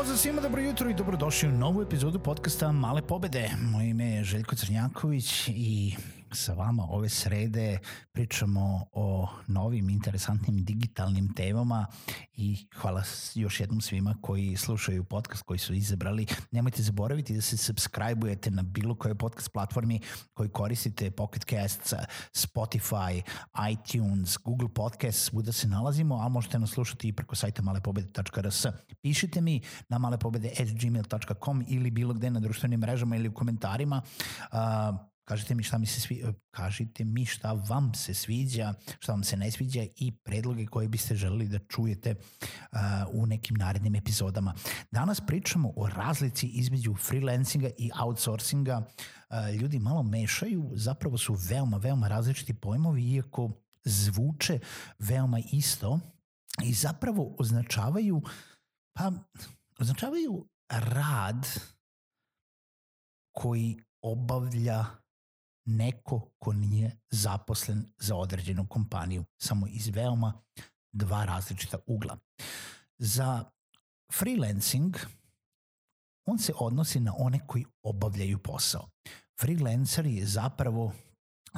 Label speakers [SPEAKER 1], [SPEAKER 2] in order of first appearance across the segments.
[SPEAKER 1] Pozdrav svima, dobro jutro i dobrodošli u novu epizodu podcasta Male pobede. Moje ime je Željko Crnjaković i sa vama ove srede pričamo o novim interesantnim digitalnim temama i hvala još jednom svima koji slušaju podcast koji su izabrali. Nemojte zaboraviti da se subscribe-ujete na bilo kojoj podcast platformi koji koristite, Pocket Casts, Spotify, iTunes, Google Podcasts, svuda se nalazimo, a možete nas slušati i preko sajta malepobede.rs. Pišite mi na malepobede.gmail.com ili bilo gde na društvenim mrežama ili u komentarima. Uh, Kažite mi šta mi se svi, kažite mi šta vam se sviđa, šta vam se ne sviđa i predloge koje biste želeli da čujete uh, u nekim narednim epizodama. Danas pričamo o razlici između freelancinga i outsourcinga. Uh, ljudi malo mešaju, zapravo su veoma, veoma različiti pojmovi, iako zvuče veoma isto i zapravo označavaju, pa, označavaju rad koji obavlja neko ko nije zaposlen za određenu kompaniju, samo iz veoma dva različita ugla. Za freelancing on se odnosi na one koji obavljaju posao. Freelanceri je zapravo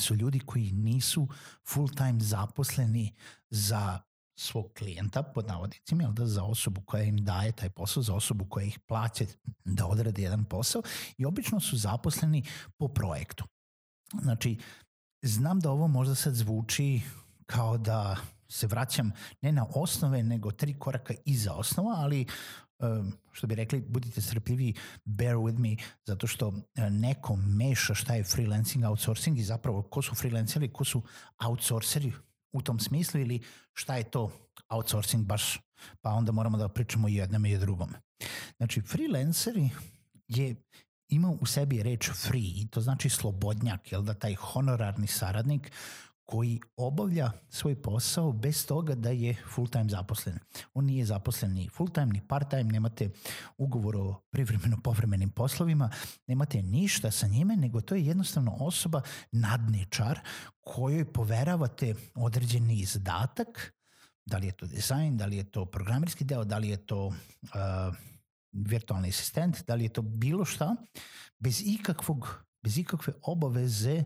[SPEAKER 1] su ljudi koji nisu full time zaposleni za svog klijenta, pod navodnicima, da za osobu koja im daje taj posao, za osobu koja ih plaće da odrade jedan posao i obično su zaposleni po projektu. Znači, znam da ovo možda sad zvuči kao da se vraćam ne na osnove, nego tri koraka iza osnova, ali što bi rekli, budite strpljivi, bear with me, zato što uh, neko meša šta je freelancing, outsourcing i zapravo ko su freelanceri, ko su outsourceri u tom smislu ili šta je to outsourcing baš, pa onda moramo da pričamo i jednom i drugom. Znači, freelanceri je ima u sebi reč free, to znači slobodnjak, jel da taj honorarni saradnik koji obavlja svoj posao bez toga da je full time zaposlen. On nije zaposlen ni full time ni part time, nemate ugovor o privremeno povremenim poslovima, nemate ništa sa njime, nego to je jednostavno osoba nadničar kojoj poveravate određeni zadatak, da li je to dizajn, da li je to programerski deo, da li je to uh, virtualni asistent, da li je to bilo šta, bez ikakvog, bez ikakve obaveze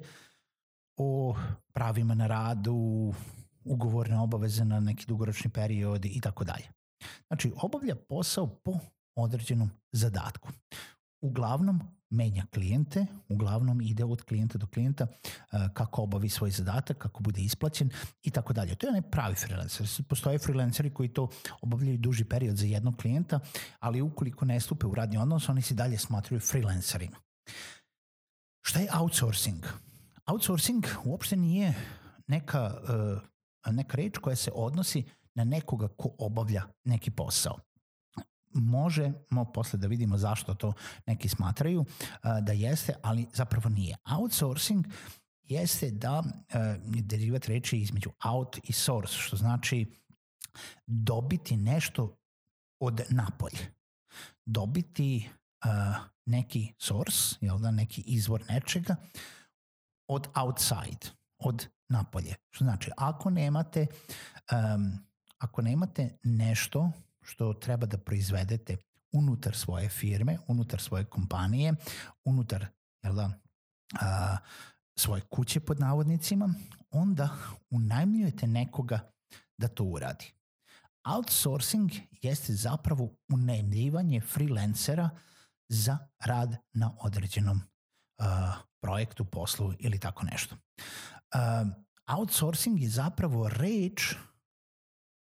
[SPEAKER 1] o pravima na radu, ugovorne obaveze na neki dugoročni period i tako dalje. Znači, obavlja posao po određenom zadatku. Uglavnom, menja klijente, uglavnom ide od klijenta do klijenta kako obavi svoj zadatak, kako bude isplaćen i tako dalje. To je onaj pravi freelancer. Postoje freelanceri koji to obavljaju duži period za jednog klijenta, ali ukoliko ne stupe u radni odnos, oni se dalje smatruju freelancerima. Šta je outsourcing? Outsourcing uopšte nije neka, neka reč koja se odnosi na nekoga ko obavlja neki posao možemo posle da vidimo zašto to neki smatraju da jeste, ali zapravo nije. Outsourcing jeste da je derivat reči između out i source, što znači dobiti nešto od napolje. Dobiti uh, neki source, jel da, neki izvor nečega od outside, od napolje. Što znači, ako nemate um, ako nemate nešto što treba da proizvedete unutar svoje firme, unutar svoje kompanije, unutar jel da, a, svoje kuće pod navodnicima, onda unajmljujete nekoga da to uradi. Outsourcing jeste zapravo unajmljivanje freelancera za rad na određenom uh, projektu, poslu ili tako nešto. Uh, outsourcing je zapravo reč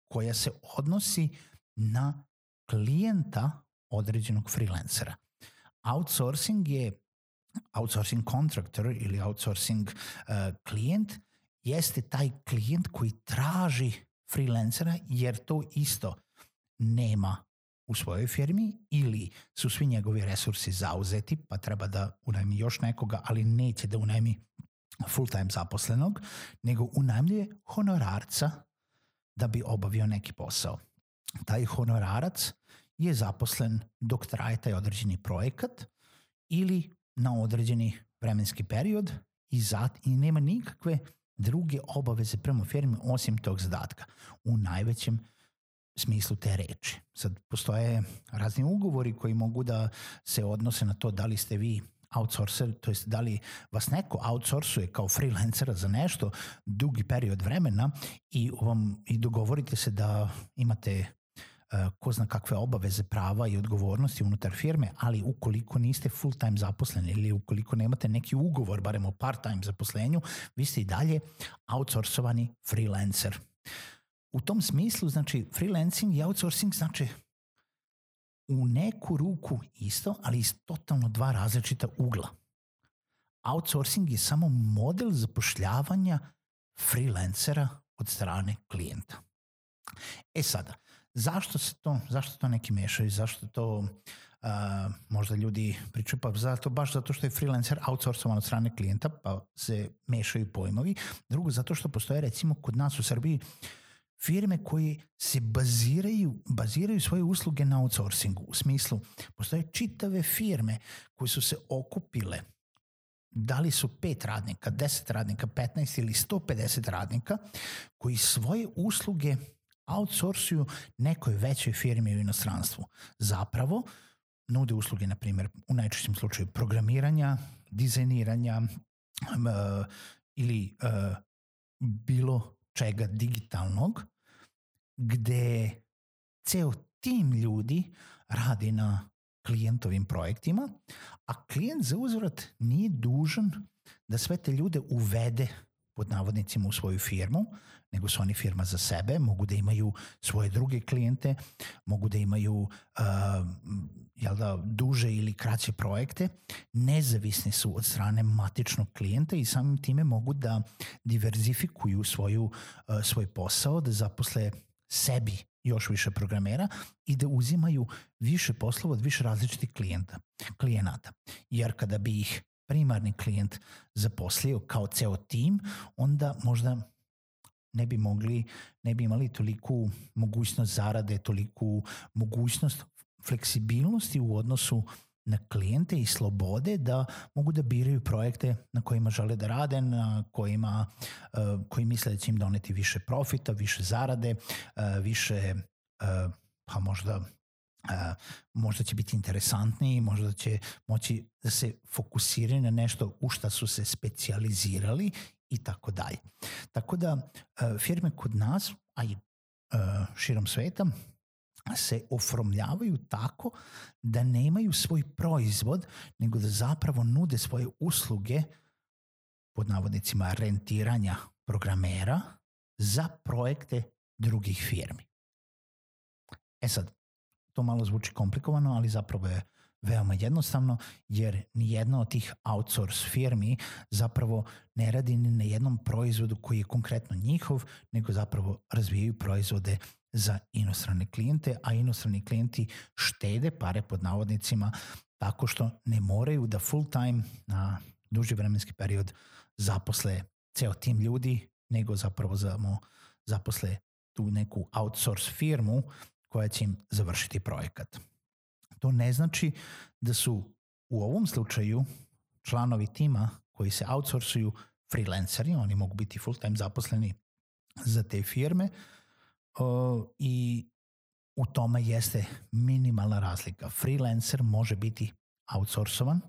[SPEAKER 1] koja se odnosi na klijenta određenog freelancera. Outsourcing je outsourcing contractor ili outsourcing uh, klijent jeste taj klijent koji traži freelancera jer to isto nema u svojoj firmi ili su svi njegovi resursi zauzeti pa treba da unajmi još nekoga, ali neće da unajmi full time zaposlenog, nego unajmljuje honorarca da bi obavio neki posao. Taj honorarac je zaposlen dok traje taj određeni projekat ili na određeni vremenski period i, zat, i nema nikakve druge obaveze prema firmi osim tog zadatka u najvećem smislu te reči. Sad postoje razni ugovori koji mogu da se odnose na to da li ste vi outsourcer, to jest da li vas neko outsourcuje kao freelancera za nešto dugi period vremena i, vam, i dogovorite se da imate ko zna kakve obaveze, prava i odgovornosti unutar firme, ali ukoliko niste full time zaposleni ili ukoliko nemate neki ugovor, barem o part time zaposlenju, vi ste i dalje outsourcovani freelancer. U tom smislu, znači, freelancing i outsourcing znači u neku ruku isto, ali iz totalno dva različita ugla. Outsourcing je samo model zapošljavanja freelancera od strane klijenta. E sada, zašto se to, zašto to neki mešaju, zašto to uh, možda ljudi pričaju, pa zato, baš zato što je freelancer outsourcovan od strane klijenta, pa se mešaju pojmovi. Drugo, zato što postoje recimo kod nas u Srbiji firme koje se baziraju, baziraju svoje usluge na outsourcingu. U smislu, postoje čitave firme koje su se okupile da li su pet radnika, 10 radnika, 15 ili 150 radnika koji svoje usluge outsourcuju nekoj većoj firmi u inostranstvu. Zapravo, nude usluge, na primjer, u najčešćem slučaju programiranja, dizajniranja uh, ili uh, bilo čega digitalnog gde ceo tim ljudi radi na klijentovim projektima, a klijent za uzvrat nije dužan da sve te ljude uvede pod navodnicima u svoju firmu, nego su oni firma za sebe, mogu da imaju svoje druge klijente, mogu da imaju uh, jel da, duže ili kraće projekte, nezavisni su od strane matičnog klijenta i samim time mogu da diverzifikuju svoju, uh, svoj posao, da zaposle sebi još više programera i da uzimaju više poslova od više različitih klijenta, klijenata. Jer kada bi ih primarni klijent zaposlio kao ceo tim, onda možda ne bi mogli, ne bi imali toliku mogućnost zarade, toliku mogućnost fleksibilnosti u odnosu na klijente i slobode da mogu da biraju projekte na kojima žele da rade, na kojima, uh, koji misle da će im doneti više profita, više zarade, uh, više, uh, pa možda Možda će biti interesantniji, možda će moći da se fokusiraju na nešto u šta su se specijalizirali i tako dalje. Tako da firme kod nas, a i širom sveta, se ofromljavaju tako da nemaju svoj proizvod, nego da zapravo nude svoje usluge pod navodnicima rentiranja programera za projekte drugih firmi. E sad, to malo zvuči komplikovano, ali zapravo je veoma jednostavno, jer ni jedna od tih outsource firmi zapravo ne radi ni na jednom proizvodu koji je konkretno njihov, nego zapravo razvijaju proizvode za inostrane klijente, a inostrani klijenti štede pare pod navodnicima tako što ne moraju da full time na duži vremenski period zaposle ceo tim ljudi, nego zapravo zamo, zaposle tu neku outsource firmu koja će im završiti projekat. To ne znači da su u ovom slučaju članovi tima koji se outsourcuju freelanceri, oni mogu biti full time zaposleni za te firme, i u tome jeste minimalna razlika. Freelancer može biti outsourcovan,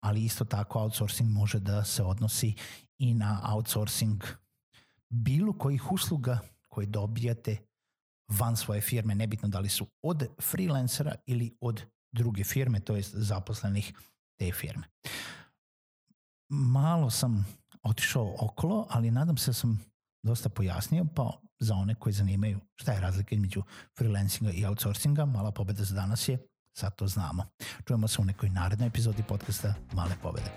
[SPEAKER 1] ali isto tako outsourcing može da se odnosi i na outsourcing bilo kojih usluga koje dobijate van svoje firme, nebitno da li su od freelancera ili od druge firme, to jest zaposlenih te firme. Malo sam otišao okolo, ali nadam se da sam dosta pojasnio, pa za one koji zanimaju šta je razlika između freelancinga i outsourcinga, mala pobeda za danas je, sad to znamo. Čujemo se u nekoj narednoj epizodi podcasta Male pobede.